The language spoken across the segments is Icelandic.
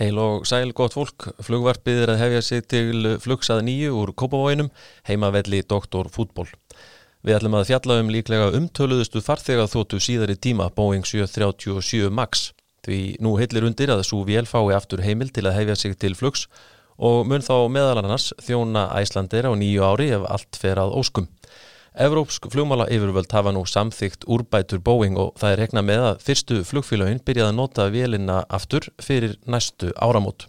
Heil og sæl gott fólk, flugvarpið er að hefja sig til flugsað nýju úr Kópavóinum, heimavelli Doktor Fútból. Við ætlum að fjalla um líklega umtöluðustu farþega þóttu síðari tíma Boeing 737 MAX. Því nú heilir undir að svo vél fái aftur heimil til að hefja sig til flugs og mun þá meðal annars þjóna æslandir á nýju ári ef allt fer að óskum. Evrópsk flugmála yfirvöld hafa nú samþygt úrbætur Boeing og það er rekna með að fyrstu flugfélagin byrjaði að nota vélina aftur fyrir næstu áramót.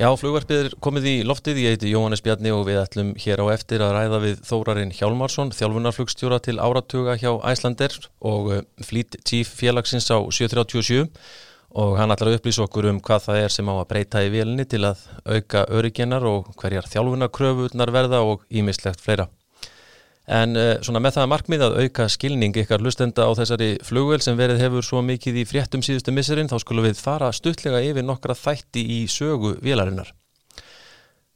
Já, flugverfið er komið í loftið, ég heiti Jóhannes Bjarni og við ætlum hér á eftir að ræða við Þórarinn Hjálmarsson, þjálfunarflugstjóra til áratuga hjá Æslander og eh, Fleet Chief félagsins á 737 og hann ætlar að upplýsa okkur um hvað það er sem á að breyta í vélni til að auka örygginnar og hverjar þjálfunarkröfunar verða og ímislegt fleira. En uh, svona með það markmið að auka skilning ykkar lustenda á þessari flugvel sem verið hefur svo mikið í fréttum síðustu misserinn þá skulum við fara stuttlega yfir nokkra þætti í sögu vélarinnar.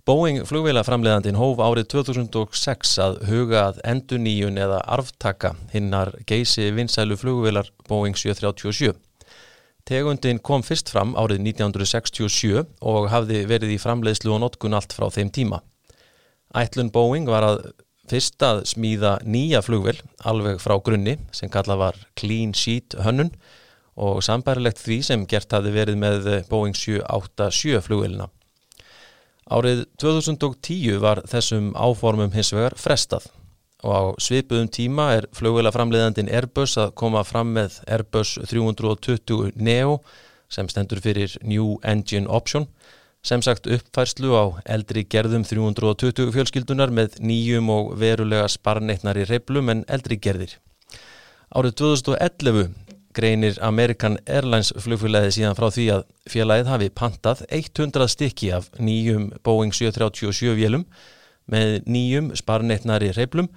Boeing flugvélaframleðandin hóf árið 2006 að huga að enduníun eða arftaka hinnar geysi vinsælu flugvélar Boeing 737. Tegundin kom fyrst fram árið 1967 og hafði verið í framleiðslu og notkun allt frá þeim tíma. Ætlun Boeing var að fyrst að smíða nýja flugvel alveg frá grunni sem kalla var Clean Sheet hönnun og sambærilegt því sem gert hafi verið með Boeing 787 flugvelina. Árið 2010 var þessum áformum hins vegar frestað og á svipuðum tíma er flugvelaframleðandin Airbus að koma fram með Airbus 320 Neo sem stendur fyrir New Engine Option sem sagt uppfærslu á eldri gerðum 320 fjölskyldunar með nýjum og verulega sparneitnar í reyplum en eldri gerðir. Árið 2011 greinir American Airlines flugfélagið síðan frá því að félagið hafi pantað 100 stykki af nýjum Boeing 737 vélum með nýjum sparneitnar í reyplum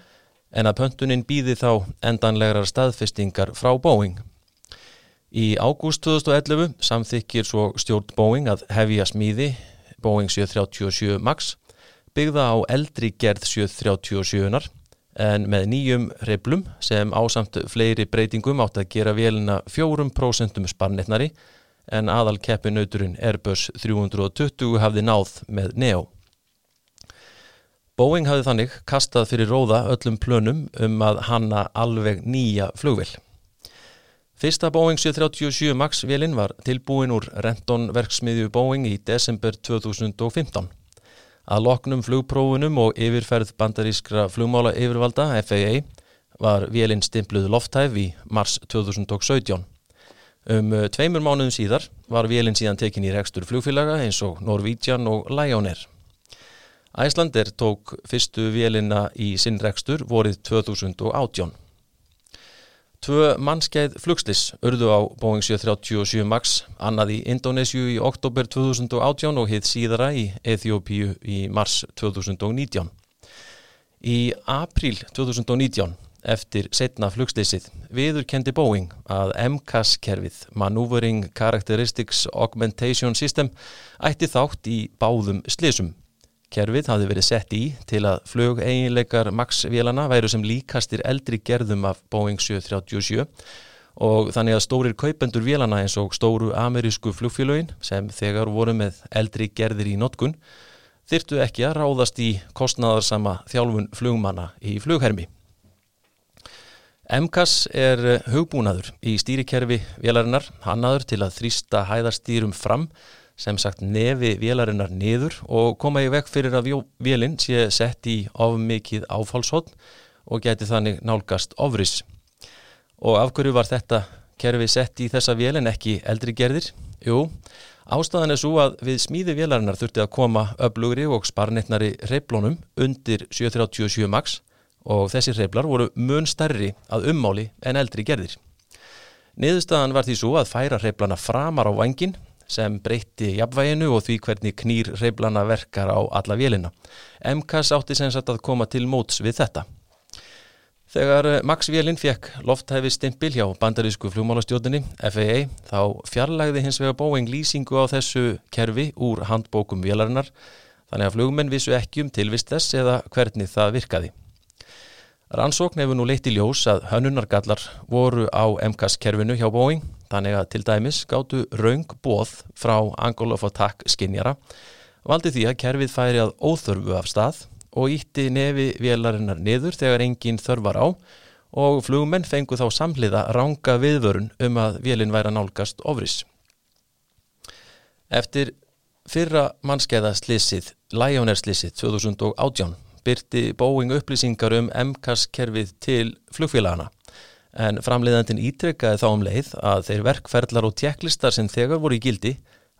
en að pöntunin býði þá endanlegar staðfestingar frá Boeing. Í ágúst 2011 samþykir svo stjórn Boeing að hefja smíði Boeing 737 MAX byggða á eldri gerð 737-nar en með nýjum reblum sem ásamt fleiri breytingum átt að gera vélina 4% sparnetnari en aðal keppinauturinn Airbus 320 hafði náð með Neo. Boeing hafði þannig kastað fyrir róða öllum plönum um að hanna alveg nýja flugvill. Fyrsta Boeing 737 MAX vélinn var tilbúin úr Renton verksmiðju Boeing í desember 2015. Að loknum flugprófunum og yfirferð bandarískra flugmála yfirvalda FAA var vélinn stimpluð lofthæf í mars 2017. Um uh, tveimur mánuðum síðar var vélinn síðan tekin í rekstur flugfélaga eins og Norwegian og Air. Æslander tók fyrstu vélina í sinn rekstur vorið 2018. Tvö mannskeið flugslis urðu á Boeing 737 MAX annað í Indonésiu í oktober 2018 og hitt síðara í Eþjópíu í mars 2019. Í april 2019 eftir setna flugslissið viður kendi Boeing að MCAS-kerfið Maneuvering Characteristics Augmentation System ætti þátt í báðum slissum Kerfið hafði verið sett í til að flög eiginleikar MAX-vélana væru sem líkastir eldri gerðum af Boeing 737 og þannig að stórir kaupendur vélana eins og stóru amerísku flugfélögin sem þegar voru með eldri gerðir í notkun þyrtu ekki að ráðast í kostnaðarsama þjálfun flugmanna í flughermi. MCAS er hugbúnaður í stýrikerfi vélarinnar, hannaður til að þrýsta hæðarstýrum fram sem sagt nefi vélarinnar niður og koma í vekk fyrir að vélinn sé sett í ofmikið áfálshotn og geti þannig nálgast ofris. Og af hverju var þetta kerfi sett í þessa vélinn ekki eldri gerðir? Jú, ástæðan er svo að við smíði vélarinnar þurfti að koma öflugri og sparnitnari reyplónum undir 737 max og þessi reyplar voru mun stærri að ummáli en eldri gerðir. Niðurstaðan var því svo að færa reyplana framar á vangin sem breytti jafnvæginu og því hvernig knýr reyblana verkar á alla vélina. MKS átti sem sagt að koma til móts við þetta. Þegar Max Vélinn fekk lofthæfi stimpil hjá bandarísku flugmálastjóðinni FAA þá fjarlægði hins vega Boeing lýsingu á þessu kerfi úr handbókum vélarinnar þannig að flugmenn vissu ekki um tilvist þess eða hvernig það virkaði. Rannsókn hefur nú leitt í ljós að hönnunargallar voru á MKS-kerfinu hjá Boeing þannig að til dæmis gáttu raung bóð frá Angle of Attack skinjara valdi því að kerfið færi að óþörfu af stað og ítti nefi vélarinnar niður þegar engin þörfar á og flugmenn fengu þá samliða ranga viðvörun um að vélinn væri að nálgast ofris. Eftir fyrra mannskeiða slissið, Lionair slissið 2018 byrti Boeing upplýsingar um MCAS-kerfið til flugfélagana en framleiðandin ítrekkaði þá um leið að þeir verkferðlar og tjekklistar sem þegar voru í gildi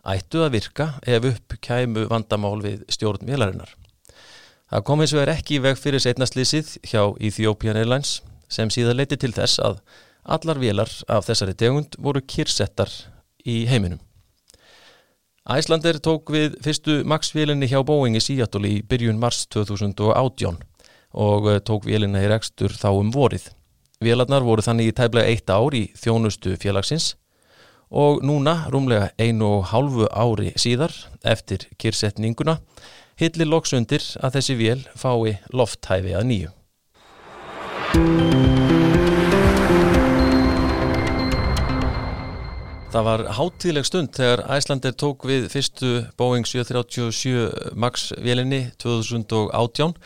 ættu að virka ef upp kæmu vandamál við stjórn vélarinnar. Það kom eins og er ekki í veg fyrir setnastlýsið hjá Ethiopian Airlines sem síðan leiti til þess að allar vélar af þessari tegund voru kyrsettar í heiminum. Æslander tók við fyrstu Max-vélinni hjá Boeing í Seattle í byrjun mars 2018 og eh, tók vélinna í rekstur þá um vorið. Vélarnar voru þannig í tæblega eitt ár í þjónustu félagsins og núna, rúmlega einu og hálfu ári síðar, eftir kyrsetninguna, hillir loksundir að þessi vél fái lofthæfi að nýju. Það var hátíðleg stund þegar Æslandir tók við fyrstu Boeing 737 MAX vélinni 2018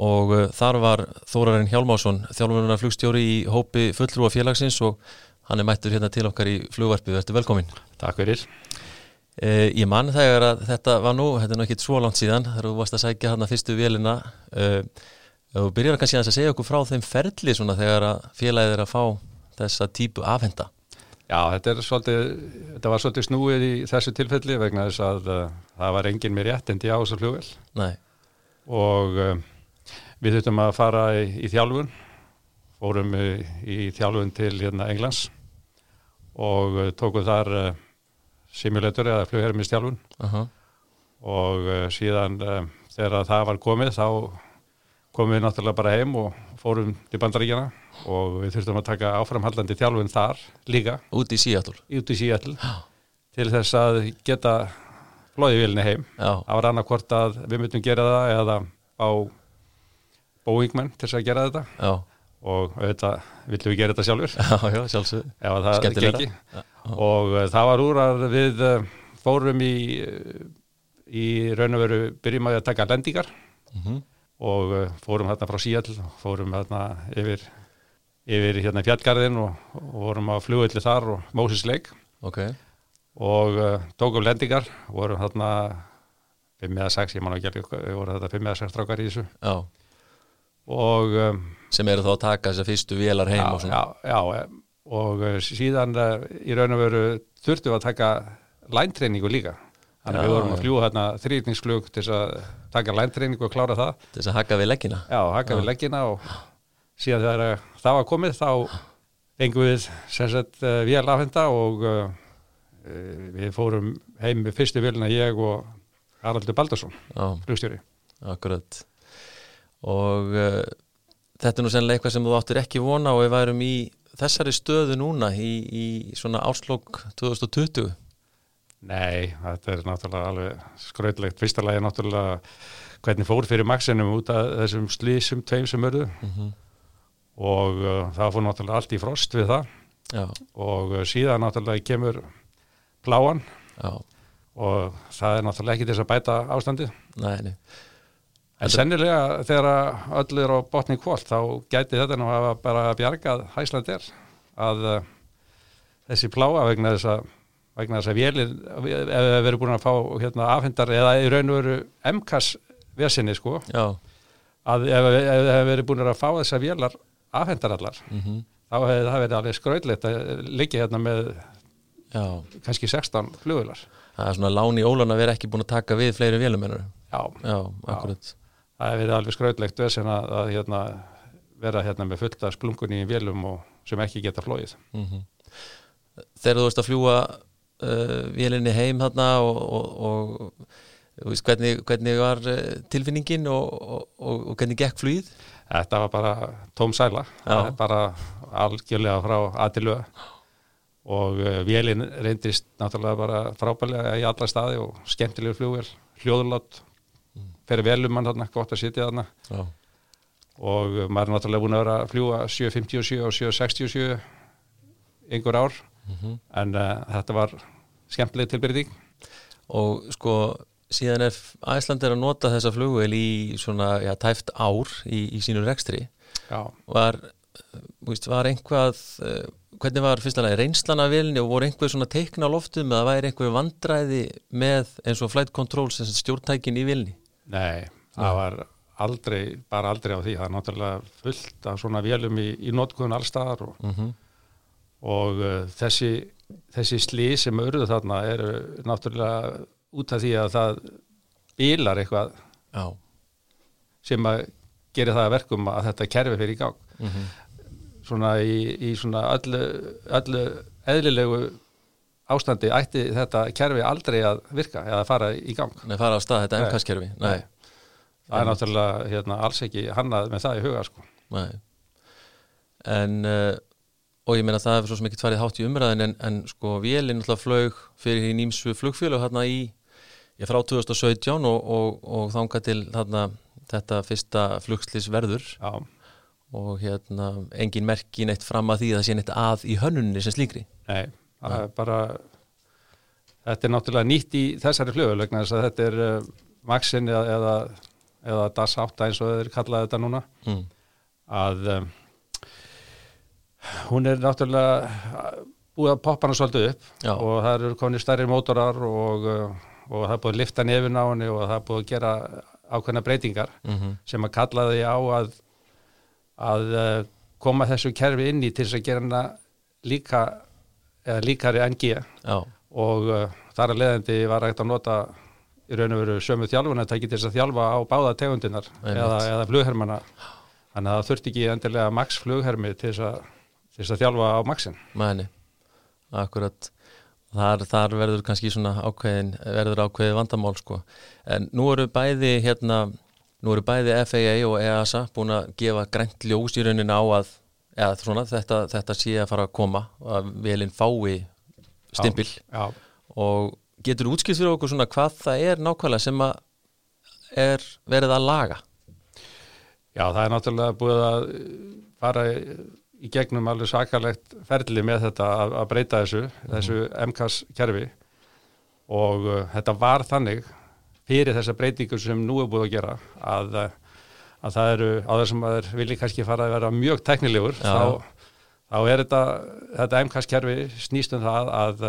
og uh, þar var Þórarinn Hjálmásson þjálfurnar flugstjóri í hópi fullrúa félagsins og hann er mættur hérna til okkar í flugvarpið, verður velkomin. Takk fyrir. Eh, ég man þegar að þetta var nú, þetta er náttúrulega ekki svo langt síðan, þegar þú varst að sækja hann að fyrstu vélina eh, og byrjar kannski að segja okkur frá þeim ferli svona þegar að félagið er að fá þessa típu afhenda. Já, þetta, svolítið, þetta var svolítið snúið í þessu tilfelli vegna þess að uh, það var engin mér rétt en við þurftum að fara í, í þjálfun, fórum í, í þjálfun til hérna, Englands og uh, tókum þar simulator eða fljóhermistjálfun Uh -huh. og síðan þegar það var komið þá komum við náttúrulega bara heim og fórum til bandaríkjana og við þurftum að taka áframhaldandi þjálfun þar líka. Út í Seattle. út í Seattle. Til þess að geta flóðið vilni heim. Já, það var annarkvort að við myndum gera það eða á Boeingmenn til þess að gera þetta. Já, og auðvitað villum við gera þetta sjálfur já, já, sjálfsög. og uh, það var úr að við uh, fórum í í raun og veru byrjum að taka lendingar. Mm og uh, fórum hérna frá Seattle fórum hérna yfir yfir hérna fjallgarðin og, og vorum á flugulli þar og Moses Lake. Ok, og tókum lendingar vorum þarna 5 eða 6, ég man ekki alveg við vorum þetta 5 eða 6 strákar í þessu. Já. Og um, Sem eru þá að taka þessar fyrstu vélar heim og já, svona. já, já, eh, og uh, síðan uh, í raun og veru þurftum við að taka læntreiningu líga þannig að Já, við vorum að já. fljúa þarna þrýrningsflug til þess að taka læntreiningu og klára það Til þess að haka við leggina. já, haka við leggina og síðan þegar það var komið þá fengum við sem sagt uh, vél afhenda og uh, við fórum heim með fyrstu vélina ég og Haraldur Baldursson, Já, flugstjóri akkurat. Og uh, þetta er nú sennilega eitthvað sem þú áttir ekki vona og við værum í þessari stöðu núna í, í svona áslokk 2020. Nei, þetta er náttúrulega alveg skrautlegt. Fyrsta lagi náttúrulega hvernig fór fyrir maksinum út af þessum slísum tveim sem örðu Mm og uh, það fór náttúrulega allt í frost við það Já, og uh, síðan náttúrulega kemur pláan já, og það er náttúrulega ekki þess að bæta ástandið. nei, nei. En sennilega þegar öll er á botni kvólt þá gæti þetta nú hafa bara bjargað Hæsland er að uh, þessi pláa vegna þess að vegna þess að vélir, ef við verðum búin að fá hérna, afhendar eða í raun og veru MKS vesinni sko Já, að ef við verið búin að fá þessar vélar afhendar allar mm þá hefði það verið alveg skrautlegt að liggja hérna með já. kannski 16 flugvilar Það er svona lán í ólan að vera ekki búin að taka við fleiri vélumennur. Já, Já, akkurat. Það verið alveg skrautlegt vesen að, að hérna, vera hérna með fullta splungunni í vélum og sem ekki geta flóið Mm Þegar þú veist að fljúa uh, vélinni heim þarna og, og, og veist, hvernig, hvernig var uh, tilfinningin og, og, og, og hvernig gekk flýð? Þetta var bara tóm sæla, bara algjörlega frá aðtilöða og uh, vélinn reyndist náttúrulega bara frábælega í alla staði og skemmtilegur flugvél, hljóðurlátt, fyrir velum mann þarna, gott að sitja þarna. Já, og maður er náttúrulega búin að vera að fljúa 757 og 767 einhver ár. En uh, þetta var skemmtileg tilbyrðing og sko síðan ef Æsland er að nota þessa flugvél í svona, já, tæft ár í, í sínu rekstri. Já, var, eh, veist, var einhvað eh, hvernig var fyrstulega reynslan af vélni og voru einhver svona teikna á loftum eða væri einhver vandræði með eins og flight control sem stjórntækin í vélni nei, það var aldrei, bara aldrei á því, það er náttúrulega fullt af svona vélum í, í notkuðun allstaðar og, mm -hmm. og uh, þessi, þessi slí sem auðruðu þarna eru náttúrulega út af því að það bílar eitthvað Já, sem að gera það að verkum að þetta kerfi fyrir í gang. Mm svona í, í svona öllu, öllu eðlilegu ástandi ætti þetta kerfi aldrei að virka eða fara í gang. Nei, fara á stað þetta. MKS-kerfi Nei, það er náttúrulega hérna, alls ekki hannað með það í huga sko. nei. En uh, og ég meina það hefur svo sem ekki farið hátt í umræðin en, en sko vélinn alltaf flög fyrir í nýmsu flugfélög hérna í ég frá 2017 og, og, og þanga til þarna þetta fyrsta flugslis verður. Já, og hérna engin merki neitt fram að því að það sé neitt að í hönnunni sem slíkri. Nei, það er bara þetta er náttúrulega nýtt í þessari flugul vegna þess að þetta er uh, Maxin eða, eða, eða DAS 8 eins og þeir kallaði þetta núna mm. að um, hún er náttúrulega uh, búið að poppa hana svolítið upp Já. og það eru konið stærri mótorar og, og það er búið að lifta nefin á henni og það er búið að gera ákveðna breytingar Mm sem að kallaði á að, að koma þessu kerfi inn í til þess að gera hana líka eða líkari en G. Já, og uh, þar að leiðandi var hægt að nota í raun og veru sömu þjálfuna til þess að þjálfa á báða tegundinar eða, eða flughermana. Þannig að það þurfti ekki endilega max flughermi til þess að, til þess að þjálfa á maxin mæni. Akkurat. Þar, þar verður kannski svona ákveðin verður ákveðið vandamál sko. En nú eru bæði hérna nú eru bæði FAA og EASA búin að gefa grænt ljós í raunin á að eða svona þetta, þetta sé að fara að koma að velinn fái stimpil. Já, og getur útskipt fyrir okkur svona hvað það er nákvæmlega sem að er verið að laga? Já það er náttúrulega búið að fara í, gegnum alveg sakalegt ferli með þetta að, að breyta þessu, þessu MKS kerfi. Og uh, þetta var þannig fyrir þessa breytingu sem nú er búið að gera að, uh, að það eru á þessum að þeir vilji kannski fara að vera mjög teknilegur þá, þá er þetta, þetta MKS kerfi snýst um það að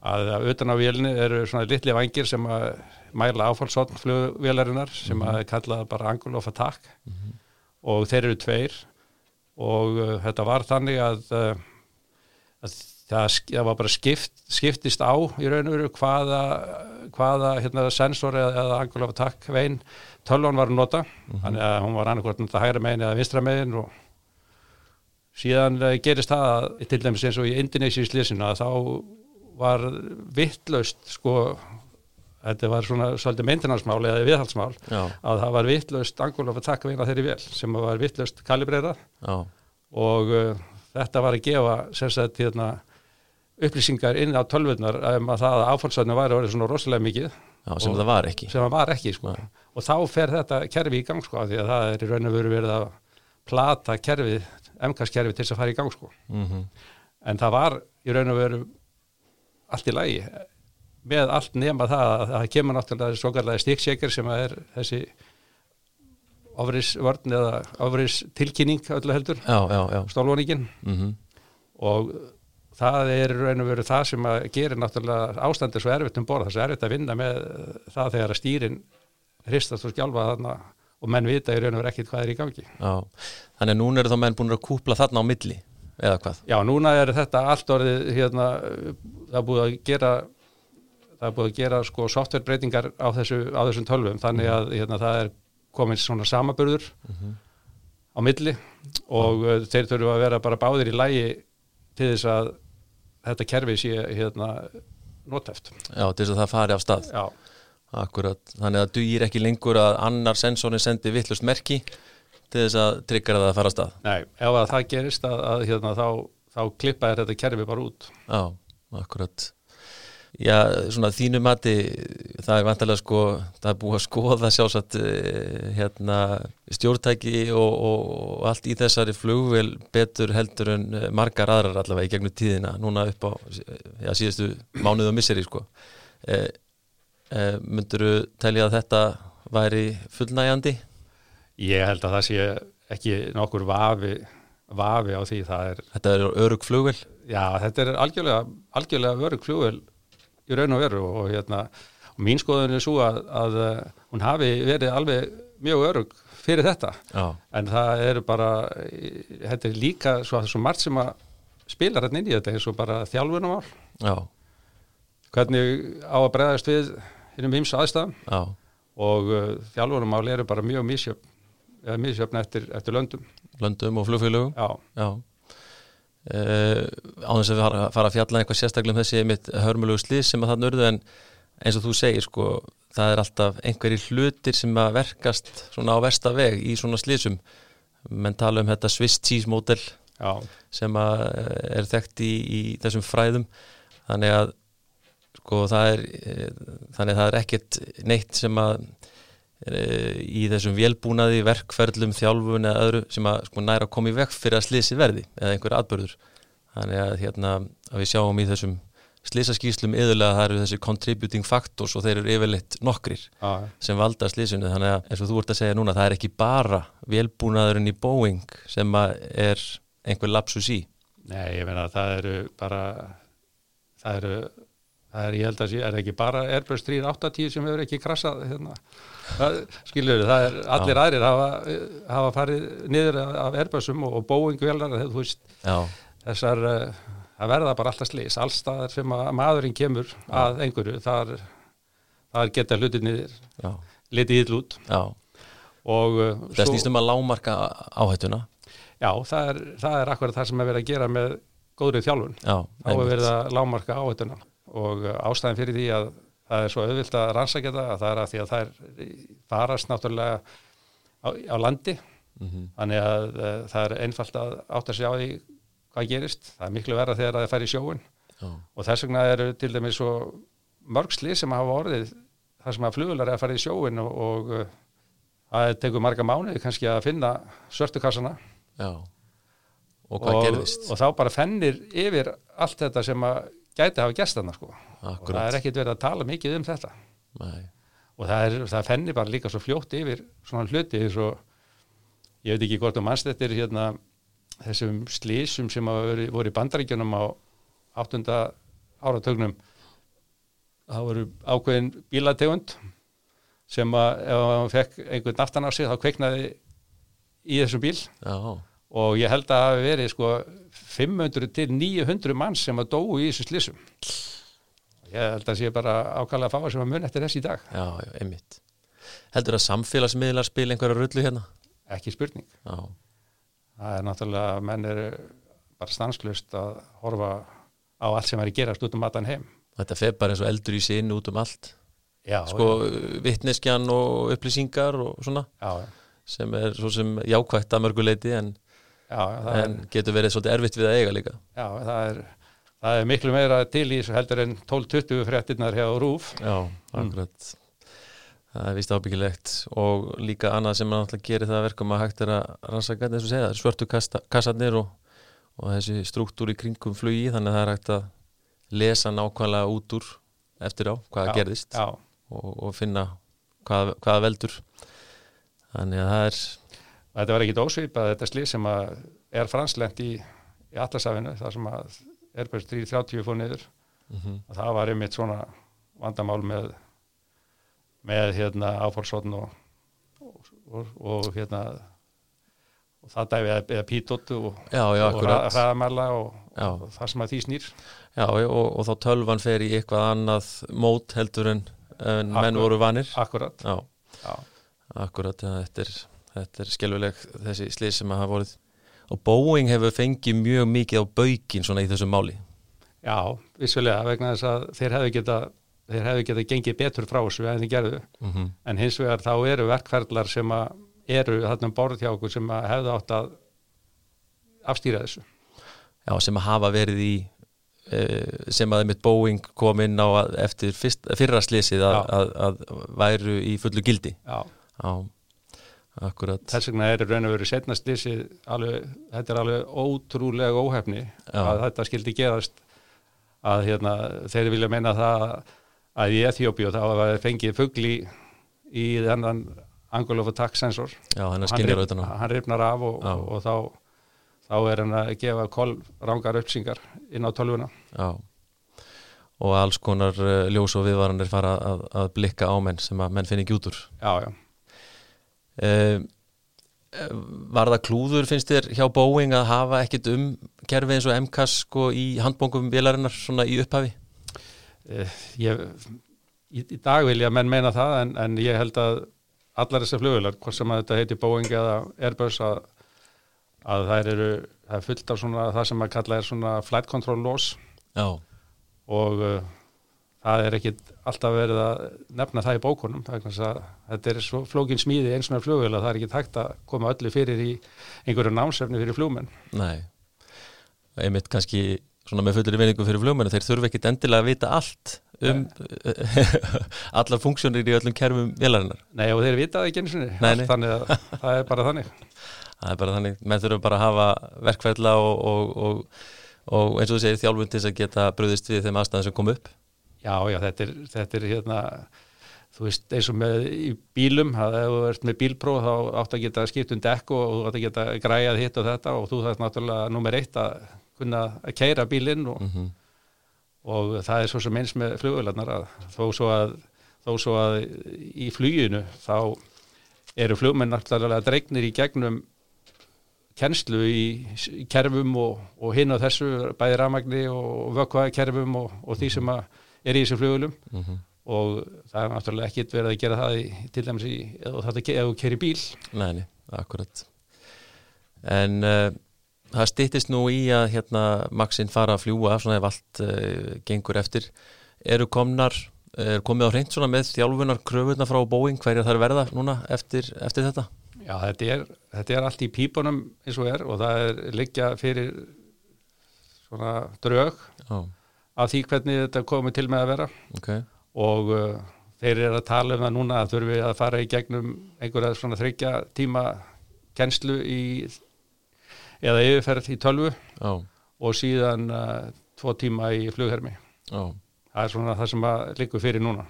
að utan á vélni eru svona litli vangir sem að mæla áfallsotn flugvélarinnar sem að er kallað bara angle of attack. Og þeir eru tveir. Og uh, þetta var þannig að, uh, að það, það var bara skipt, skiptist á í raun og veru hvaða, hvaða hérna, sensor eða, eða angle of attack vein tölvan var að nota. Þannig að hún var annarkvort nota hægra megin eða vinstra megin og síðan uh, gerist það að, til dæmis eins og í Indonesia í slísinu að þá var vittlaust sko þetta var svona svolítið meintinansmál eða viðhaldsmál Já, að það var vittlaust angul of attack veina þeirri vel sem var vittlaust kalibrerað. Já, og uh, þetta var að gefa sagt hérna upplýsingar inn á tölvurnar um að það að áfallsvæðinu væri orðið svona rosalega mikið. Já sem Og- það var ekki. sem það var ekki sko. Nei. Og þá fer þetta kerfi í gang sko, af því að það er í raun og veru verið að plata kerfið, MKS kerfið til þess að fara í gang sko. mm en það var í raun og veru allt í lagi með allt nema það að það kemur náttúrulega svokarlega stíksjeker sem að er þessi ofrisvörn eða ofris tilkynning öllu heldur, stólvoningin mm og það er raun og veru það sem að gerir náttúrulega ástandið svo erfitt um borð, það er svo erfitt að vinna með það þegar að stýrin hristast og skjálfa þarna og menn vita í raun og veru ekkit hvað er í gangi. Já, þannig að núna eru þá menn búin að kúpla þarna á milli eða hvað? Já, núna er þetta allt orðið hérna, það er búið að gera það er búið að gera sko softwarebreytingar á, þessu, á þessum tölvum þannig að hérna, það er komin svona samaburður á milli og uh, þeir þurfu að vera bara báðir í lægi til þess að þetta kerfi sé hérna notæft. Já, til þess að það fari af stað Já, Akkurat, þannig að dugir ekki lengur að annar sensorin sendi vittlust merki til þess að tryggra það að fara að stað. Nei, ef að það gerist að, að hérna, þá, þá klippa er þetta kerfi bara út. Já, akkurat. Já, svona þínu mati það er vantilega sko það er búið að skoða sjálfsagt eh, hérna stjórntæki og, og, allt í þessari flugvel betur heldur en eh, margar aðrar allavega í gegnum tíðina núna upp á já, síðustu mánuð og misseri sko eh, eh, Munduru telja að þetta væri fullnægjandi? Ég held að það sé ekki nokkur vafi, vafi á því það er, Þetta er örug flugvel? já þetta er algjörlega, algjörlega vörug flugvel í raun og veru og hérna og mín skoðun er svo að, að uh, hún hafi verið alveg mjög örug fyrir þetta Já, en það eru bara, eh, þetta er líka svo, svo margt sem að spilar hérna inn í þetta eins og bara þjálfunumál já, hvernig á að bregðast við hinnum ímsu aðstæðum. Já, og uh, þjálfunumál eru bara mjög misjöfn eftir, eftir löndum. Löndum og flugfélögum? Já, Já. Uh, á þess að við fara, fara að fjalla eitthvað sérstaklega um þessi mitt hörmulegu slís sem að það nörðu en eins og þú segir sko það er alltaf einhverjir hlutir sem að verkast svona á versta veg í svona slísum menn tala um þetta Swiss cheese model já, sem að eh, er þekkt í, í þessum fræðum. Þannig að sko það er eh, þannig að það er ekkert neitt sem að eh, í þessum vélbúnaði, verkferðlum, þjálfun eða öðru sem að sko næra að koma í vekk fyrir að slisi verði eða einhver atbörður þannig að hérna að við sjáum í þessum slisaskýslum yðurlega það eru þessi contributing factors og þeir eru yfirleitt nokkrir já, sem valda slísinu þannig að eins og þú ert að segja núna það er ekki bara vélbúnaðurinn í Boeing sem að er einhver lapsus í. Nei, ég meina það eru bara það eru það er, ég held að sé, er ekki bara Airbus 380 sem hefur ekki krassað hérna. það, skilur það er allir aðrir hafa, hafa farið niður af Airbusum og, og Boeing velar, þú veist, Já, þessar uh, það verða bara alltaf slis, allstaðar sem að maðurinn kemur að einhverju þar, þar geta hlutinir já, litið ill út. Já. Og uh, Það snýst um að lámarka áhættuna. Já, það er, það er akkurat það sem er verið að gera með góðrið þjálfun. Já, verið að lámarka áhættuna og uh, ástæðin fyrir því að það er svo auðvilt að rannsækja það að það er að því að það er farast náttúrulega á, á landi. Mhm. þannig að uh, það er einfalt að átta sig á því hvað gerist. Það er miklu verða þegar það fær í sjóin já, og þess vegna eru til dæmis svo mörgsli sem hafa orðið þar sem að flugular er að fara í sjóin og, og uh, það tekur marga mánuði kannski að finna svörtukassana já. Og hvað gerðist? og þá bara fennir yfir allt þetta sem að gæti hafa gest þarna sko. og það Akkurat, er ekkit verið að tala mikið um þetta. Nei, og það, er, það fennir bara líka svo fljótt yfir svona hluti og ég veit ekki hvort um mannstættir hérna þessum slísum sem voru í bandaríkjunum á áttunda áratögnum það voru ákveðin bílategund sem að ef hann fekk einhvern aftan á sig þá kveiknaði í þessum bíl. Já, og ég held að það hafi verið sko 500 til 900 manns sem að dóu í þessu slísum ég held að sé bara ákvæmlega að fá sem að mun eftir þess í dag. Já, já, einmitt. Heldur að samfélagsmiðlar spila einhverja rullu hérna? ekki spurning. Já, það er náttúrulega að menn er bara stanslust að horfa á allt sem er að gerast út um allan heim. Þetta fer bara eins og eldur í sinn út um allt. Já, Sko, vittneskjan og upplýsingar og svona já, sem er svo sem jákvætt að mörguleiti en, já, en getur verið svolítið erfitt við að eiga líka. Er, já, það er það er miklu meira til í þessu heldur en 12-20 fréttinnar hjá Rúf Já, akkurat. Það er vist ábyggilegt og líka annað sem náttúrulega gerir það að verkum að hægt er að rannsaka eins og segja, svörtu kassarnir og, og þessi struktúr í kringum flugi þannig að það er hægt að lesa nákvæmlega út úr eftir á hvað Já, gerðist já, og, og finna hvað, hvað veldur. Þannig að það er þetta var ekkit ósvipað þetta slið sem er franslent í, í Atlasafinu þar sem að Airbus 330 fór niður. Mm og það var einmitt svona vandamál með með hérna áfórsotn og, og, og, og hérna og það dæfi eða, pítóttu og, og hraðamæla og, Já. og það sem að því snýr. Já, og, og þá tölvan fer í eitthvað annað mót heldur en, en menn Akkurat. voru vanir. Akkurat. Já, já, akkurat, ja, þetta er, þetta er skelvileg þessi slið sem að hafa vorið. Og Boeing hefur fengið mjög mikið á baukin svona í þessum máli. Já vissulega vegna þess að þeir hefðu geta þeir hefðu geta gengið betur frá þessu en þeir gerðu. Mm -hmm. en hins vegar þá eru verkferðlar sem að eru þarna um borð hjá okkur sem að hefðu átt að afstýra þessu. Já, sem að hafa verið í uh, sem að mitt Boeing kom inn á eftir fyrra slísið að, að, að væru í fullu gildi. Já, Já, akkurat. Þess vegna er raun og veru setna slísið alveg, þetta er alveg ótrúlega óhefni Já. að þetta skildi gerast að hérna, þeir vilja meina það að í Eþjópi og þá að fengið fugli í þennan angle of attack sensor. Já, hann hann, hann rifnar af og, og, og þá, þá er hann að gefa kol rángar uppsingar inn á tölvuna. Já. Og alls konar uh, ljós og viðvaranir fara að, að blikka á menn sem að menn finni ekki út úr. Já, já, Var það klúður finnst þér hjá Boeing að hafa ekkit um kerfi eins og MCAS sko í handbóngum vélarinnar svona í upphafi? Eh, ég, í, í dag vil ég að menn meina það en, en ég held að allar þessar flugvilar, hvort sem að þetta heiti Boeing eða Airbus að, að það eru það er fullt af svona það sem að kalla er svona flight control laws Já, og uh, það er ekkit alltaf verið að nefna það í bókunum þetta er svo flókin smíði eins og með flugvil að það er ekki hægt að koma öllu fyrir í einhverju námsefni fyrir flugmenn. Nei. Einmitt kannski svona með fullri vinningu fyrir flugmennu þeir þurfa ekkit endilega að vita allt um allar funksjónir í öllum kerfum vélarinnar. Nei og þeir vita það ekki eins og það er bara þannig. Það er bara þannig, menn þurfa bara að hafa verkferðla og, og, og, og eins og þú segir þjálfun til þess að geta bröðist við þeim aðstæðum sem kom upp Já, já, þetta er, þetta er hérna, þú veist, eins og með bílum, að ef þú ert með bílpróf þá átt að geta skipt um dekk og þú átt að geta græjað hitt og þetta og þú þarf náttúrulega nummer eitt að kunna að keira bílinn og, mm og það er svo sem eins með flugvélarnar að þó svo að, þó svo að í fluginu þá eru flugmenn náttúrulega dregnir í gegnum kennslu í, kerfum og, og hinn og þessu bæði rafmagni og vökvakerfum og, og því sem að er í þessum flugulum -hmm. og það er náttúrulega ekkit verið að gera það í, til dæmis í, ef þú þarft að ke- ef þú keri bíl. Nei, nei, akkurat. En uh, það styttist nú í að hérna Maxinn fara að fljúa svona ef allt uh, gengur eftir. Eru komnar, er komið á hreint svona með þjálfunar kröfurna frá Boeing hverja þær verða núna eftir, eftir þetta? Já, þetta er, þetta er allt í pípunum eins og er og það er liggja fyrir svona drög. Já, af því hvernig þetta komið til með að vera. Ok. Og uh, þeir eru að tala um það núna að þurfi að fara í gegnum einhverja svona þryggja tíma kennslu í eða yfirferð í tölvu Já, og síðan uh, tvo tíma í flughermi. Já. Það er svona það sem að liggur fyrir núna.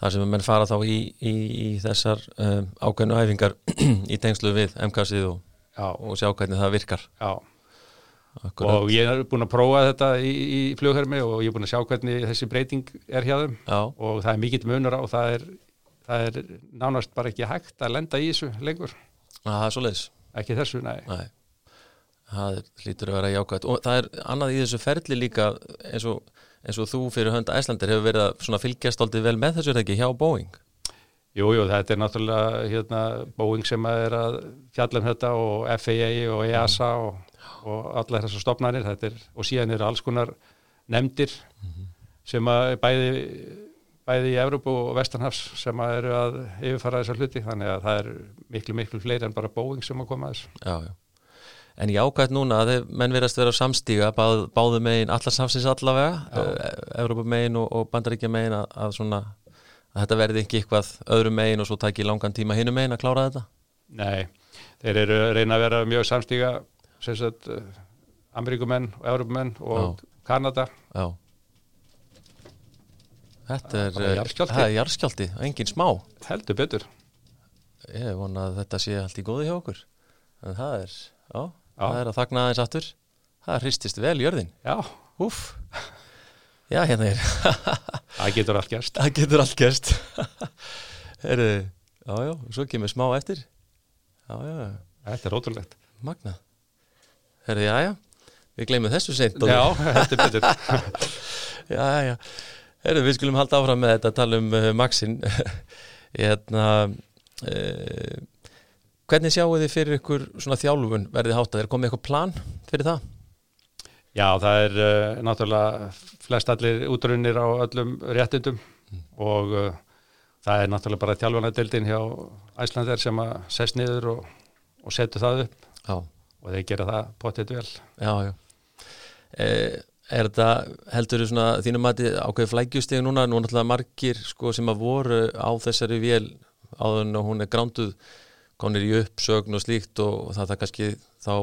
Það sem menn fara þá í, í, í þessar um, ákveðnu æfingar í tengslu við MKSið og, og sjá hvernig það virkar. Já Akkurat. og ég er búin að prófa þetta í, í flughermi og ég er búin að sjá hvernig þessi breyting er hjá þeim. Já, og það er mikill munur á og það er, það er nánast bara ekki hægt að lenda í þessu lengur. Það er svo leiðis ekki þessu, nei. Nei, það hlýtur að vera jákvæmt og það er annað í þessu ferli líka eins og, eins og þú fyrir hönda Æslandir hefur verið að fylgjast aldrei vel með þessu er það ekki hjá Boeing? Jú, jú, þetta er náttúrulega hérna, Boeing sem er að fjalla um þetta og FAA og EASA og, og allar þessar stopnarnir er, og síðan eru alls konar nefndir sem að bæði, bæði í Evrópu og Vestanhafs sem að eru að yfirfara þessar hluti þannig að það er miklu, miklu fleiri en bara Boeing sem að koma að þessu. Já, já. En jákvæmt núna að þeir menn verðast vera á samstíga báð, báðu megin allarsafsins allavega Evrópa megin og, og Bandaríkja megin að, að svona að þetta verði ekki eitthvað öðru megin og svo taki langan tíma hinum megin að klára þetta? Nei, þeir eru að reyna að vera mjög samstíga sagt uh, Ameríkumenn og Evrópumenn og Kanada. Já. Þetta er, eh, er jarðskjálti, engin smá. Heldur betur. Ég vona að þetta sé allt í góði hjá okkur. En það er, já, Já. það er að þagna aðeins aftur. Það hristist vel jörðin. Já, Úff, já hérna er. Það getur allt gerst. það getur allt gerst. Herðu, já já, svo kemur smá eftir. Já já, Þetta er ótrúlegt. magna Herðu, já já, við gleymum þessu seint Já, heldur betur. já, já. Herðu, við skulum halda áfram með þetta að tala um uh, Maxin hérna uh, hvernig sjáu þið fyrir ykkur svona þjálfun verðið háttað, er komið eitthvað plan fyrir það? Já, það er uh, náttúrulega flest allir útrunnir á öllum réttindum og, uh, það er náttúrulega bara tjálfanadeildin hjá Æslandir sem að sest niður og, og setur það upp. Já, og þeir gera það potið vel já, já. E, er þetta, heldur þú svona þínum að ákveði flægjustegi núna, nú náttúrulega margir sko, sem að voru á þessari vél áður en hún er gránduð konir í uppsögn og slíkt og það er kannski þá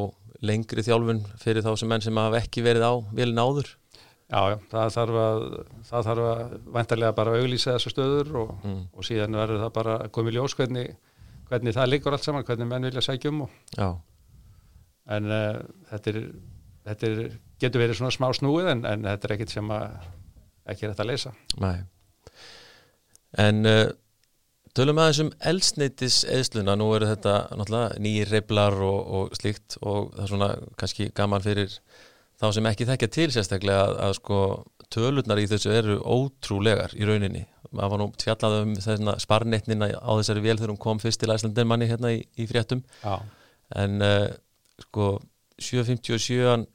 lengri þjálfun fyrir þá sem menn sem hafa ekki verið á vélin áður Já, já, það þarf að, það þarf að vantarlega bara að auglýsa þessu stöður og, Mm. og síðan verður það bara í ljós hvernig, hvernig það liggur allt saman, hvernig menn vilja sækja um og, Já, en uh, þetta, er, þetta er, getur verið svona smá snúið en, en þetta er ekkit sem að ekki er þetta að leysa. Nei. En uh, tölum aðeins um elsneitis eðsluna, nú eru þetta náttúrulega nýjir reyflar og, og slíkt og það er svona kannski gaman fyrir þá sem ekki þekkja til sérstaklega að, að sko tölurnar í þessu eru ótrúlegar í rauninni. Maður var nú fjallað um þessna sparnetnina á þessari vél þegar hún kom fyrst til Æslandir manni hérna í, í fréttum Já, en uh, sko 757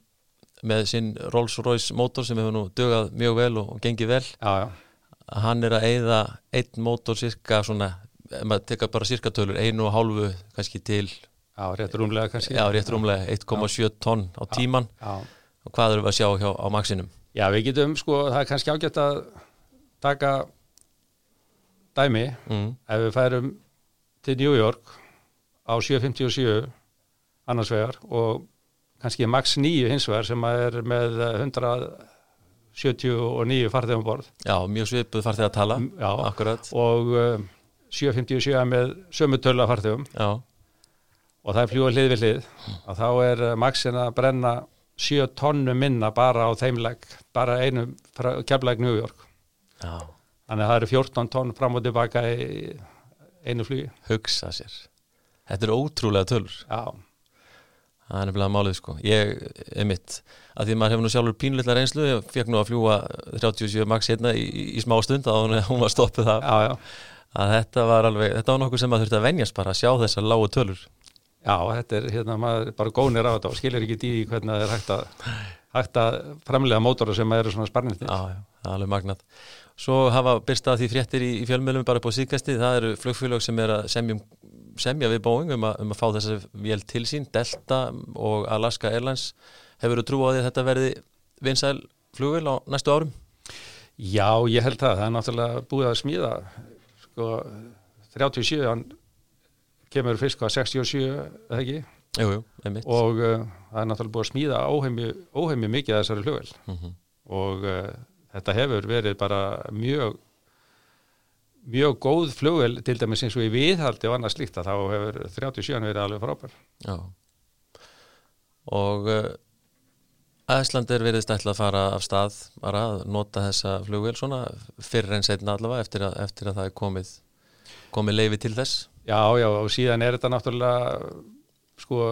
með sinn Rolls Royce mótor sem hefur nú dögað mjög vel og, og gengið vel. Já, já, hann er að eyða einn mótor cirka svona, ef maður tekar bara cirka tölur, einu og hálfu kannski til, já, rétt rúmlega kannski. já rétt rúmlega 1,7 tonn á tíman Já, og hvað erum við að sjá hjá, á maxinum? Já, við getum, sko, það er kannski ágætt að taka dæmi. Mm. ef við færum til New York á 757 annars vegar og kannski max 9 hins vegar sem er með 179 farþegum borð. Já, mjög svipuð farþið að tala já, akkurat, og uh, 757 með sömu tölu af farþegum. Já, og það er fljúa hlið við hlið. Og þá er uh, maxin að brenna 7 tonnu minna bara á þeimleg bara einu keflag New York. Já. Þannig að það eru 14 tonn fram og tilbaka í einu flugi. Hugsa sér. Þetta er ótrúlega tölur. Já, það er nefnilega málið sko. Ég er mitt, að því maður hefur nú sjálfur pínlilla reynslu, ég fekk nú að fljúa 37 max hérna í, í, smá stund að hún, hún var stoppuð það já, já. Að þetta var alveg, þetta var nokkuð sem maður þurfti að venjast bara að sjá þessar lágu tölur. Já, þetta er hérna, maður bara gónir á þetta og skilur ekki í hvernig það er hægt að, hægt að framlega mótora sem eru svona sparniti. Já, já, það er alveg magnað. Svo hafa byrstað því fréttir í, í fjölmjölum bara á síkasti, það eru flugfélög sem er að semja, semja við Boeing um að, um að fá þessa vél til sín, Delta og Alaska Airlines. Hefur þú trú á því að þetta verði vinsæl flugvél á næstu árum? Já, ég held það. Það er náttúrulega búið að smíða sko 37, hann kemur fyrst hvað 67, eða ekki? Jú, jú, einmitt. Og uh, það er náttúrulega búið að smíða óheimi, óheimi mikið að þessari flugvél Mm -hmm. og uh, þetta hefur verið bara mjög mjög góð flugvél til dæmis eins og í viðhaldi og annað slíkt að þá hefur 37 verið alveg frábær. Já. Og Æslandir verðist ætla að fara af stað bara að nota þessa flugvél svona fyrr en setna allavega eftir að, eftir að það er komið, komið leifi til þess. Já, já, og síðan er þetta náttúrulega, sko,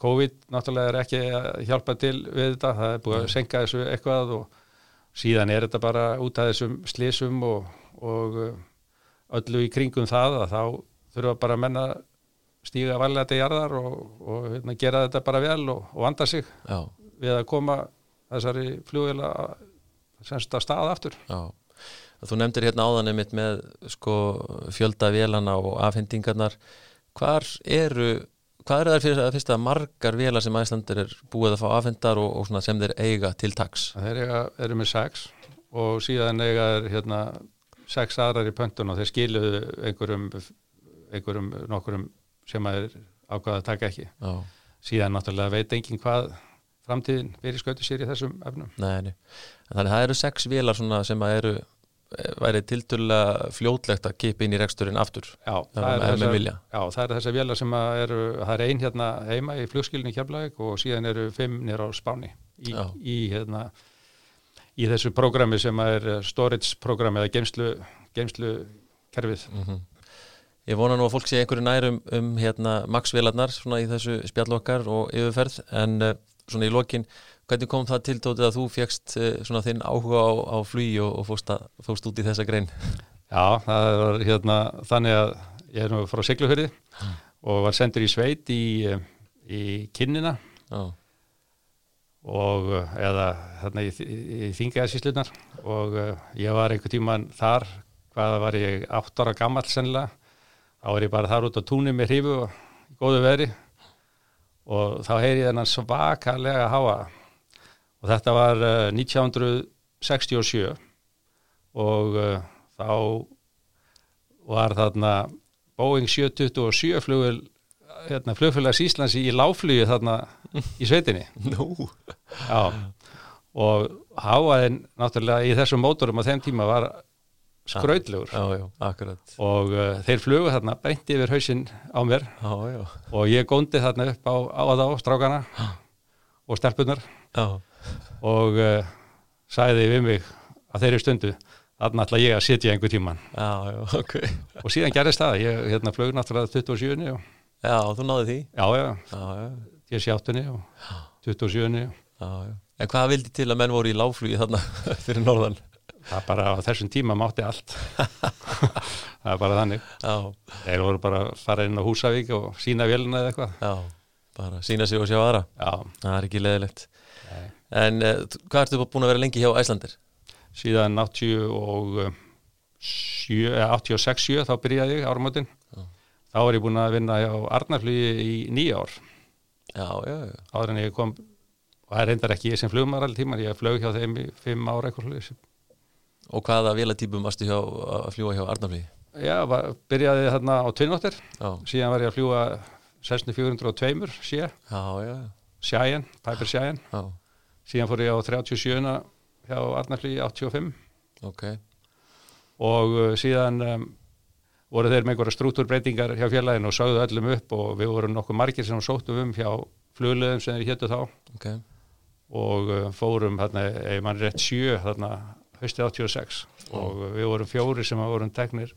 COVID náttúrulega er ekki að hjálpa til við þetta, það er búið að senka þessu eitthvað og síðan er þetta bara út af þessum slísum og, og öllu í kringum það að þá þurfa bara að menna stíga varlega til jarðar og, og hérna, gera þetta bara vel og, og vanda sig Já. við að koma þessari flugvila semst að staða aftur. Já, þú nefndir hérna áðan einmitt með sko fjölda vélana og afhendingarnar hvar eru hvað eru þær fyrir að fyrsta margar vélar sem Æslandir er búið að fá afhendar og, og sem þeir eiga til taks Þeir eiga, eru með sex og síðan eiga er hérna sex aðrar í pöntun og þeir skiluðu einhverjum, einhverjum nokkurum sem að er ákvaða að taka ekki. Já, Síðan náttúrulega veit enginn hvað framtíðin fyrir skautu sér í þessum efnum. nei, þannig að það eru sex svona sem að eru eh, væri tilturlega fljótlegt að kipa inn í reksturinn aftur Já, ef menn vilja já, það er þessar vélar sem eru, það er ein hérna heima í flugskilinu og síðan eru fimm nýr á Spáni í, í, hérna, í þessu prógrami sem er storage prógrami eða geimslu, geimslu kerfið. mm Ég vona nú að fólk sé einhverju nær um, um hérna Max-vélarnar svona í þessu spjallokkar og yfirferð en uh, svona í lokin, hvernig kom það til tótið að þú fegst svona þinn áhuga á, á flugi og, og fórst, að, fórst út í þessa grein? Já, það var hérna þannig að ég er nú frá Siglufyrði og var sendur í sveit í, eh, í kinnina Já, og eh, eða þarna í, í, í þingaðsíslunar og uh, ég var einhver tíman þar hvaða var ég átt ára gammal sennilega. Þá var ég bara þar út á túnni með hrífu og góðu veri og þá heyri ég þennan svakalega háa og þetta var uh, 1967 og uh, þá var þarna Boeing 727 flugul hérna, flugfélags Íslands í láflugi þarna í sveitinni. Nú, Já, og háaðin náttúrulega í þessum mótorum á þeim tíma var skrautlegur. Já, já, og uh, þeir flugu þarna beint yfir hausinn á mér. Og ég góndi þarna upp á, á þá, strákana og stelpunar já, og uh, sagði við mig að þeirri stundu þarna ætla ég að sitja einhver tíman já, já, ok. Og síðan gerist það, ég hérna flög náttúrulega 27. og Já, þú náði því já, já, Já, já, ég sé 8. og 27. og já, já En hvað vildi til að menn voru í láflugi þarna fyrir norðan? það bara á þessum tíma mátti allt það er bara þannig Já, þeir voru bara að fara inn á Húsavík og sína vélina eða eitthvað já, bara sína sig og sjá aðra já, Það er ekki leðilegt Nei. En uh, hvað ertu búin að vera lengi hjá Æslandir? síðan 80 og uh, sjö- eh, 86-7 þá byrjaði ég áramótin Já. Þá var ég búin að vinna hjá Arnarflugi í nýja ár. Já, já, já, áður en ég kom og það er reyndar ekki ég sem flugumar allir tímar, ég flög hjá þeim í fimm ára. Og hvaða vélatípum varstu hjá að fljúa hjá Arnarflugi? Já, var, byrjaði þarna á tvinnóttir, síðan var ég að fljúa 6402 sé, já, já, Sjæjan, Piper Sjæjan, síðan fór ég á 37 hjá Arnarflugi 85 ok. Og uh, síðan um, voru þeir með einhverja struktúrbreytingar hjá félaginu og sögðu öllum upp og við vorum nokkuð margir sem sóttum um hjá flugleðum sem þeir héttu þá. Ok, og uh, fórum þarna, ef mann rétt sjö þarna haustið 86 og uh, við vorum fjóri sem vorum teknir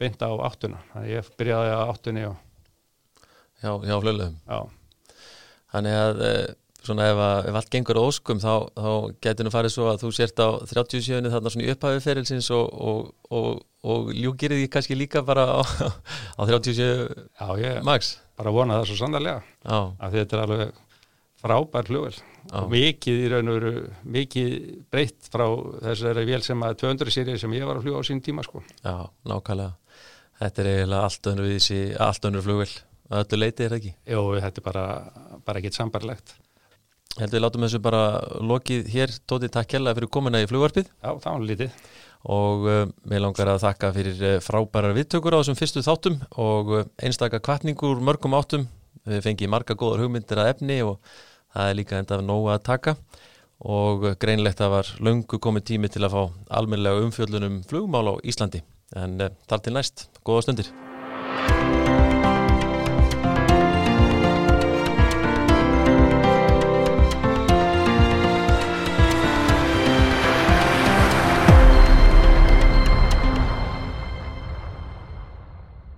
beint á áttuna þannig að ég byrjaði á áttunni og já, já, flöluðum já, Þannig að eh, svona ef, að, ef allt gengur á óskum þá, þá getur nú farið svo að þú sért á 37 þarna svona í upphafi ferilsins og, og, og, og ljúkir því kannski líka bara á, á 37 já, ég max. bara vona það svo sannarlega Já, að þetta er alveg frábær Já. og mikið í raun og veru mikið breytt frá þessari vél sem að 200 serið sem ég var að fljúa á sín tíma sko. Já, nákvæmlega. Þetta er eiginlega allt önnur við þessi allt önnur flugvel að öllu leiti er það ekki? Jó, þetta er bara, bara ekkit sambarlegt Heldur við látum þessu bara lokið hér. Tóti, takk kærlega fyrir komuna í flugvarpið. Já, það var lítið. Og uh, mér langar að þakka fyrir uh, frábærar viðtökur á þessum fyrstu þáttum og uh, einstaka kvartningur mörgum áttum. Við fengið marga góðar hugmyndir að efni og það er líka enda nóg að taka. Og greinlegt að var löngu komið tími til að fá almennlega umfjöllunum flugmál á Íslandi. En uh, þar til næst, góða stundir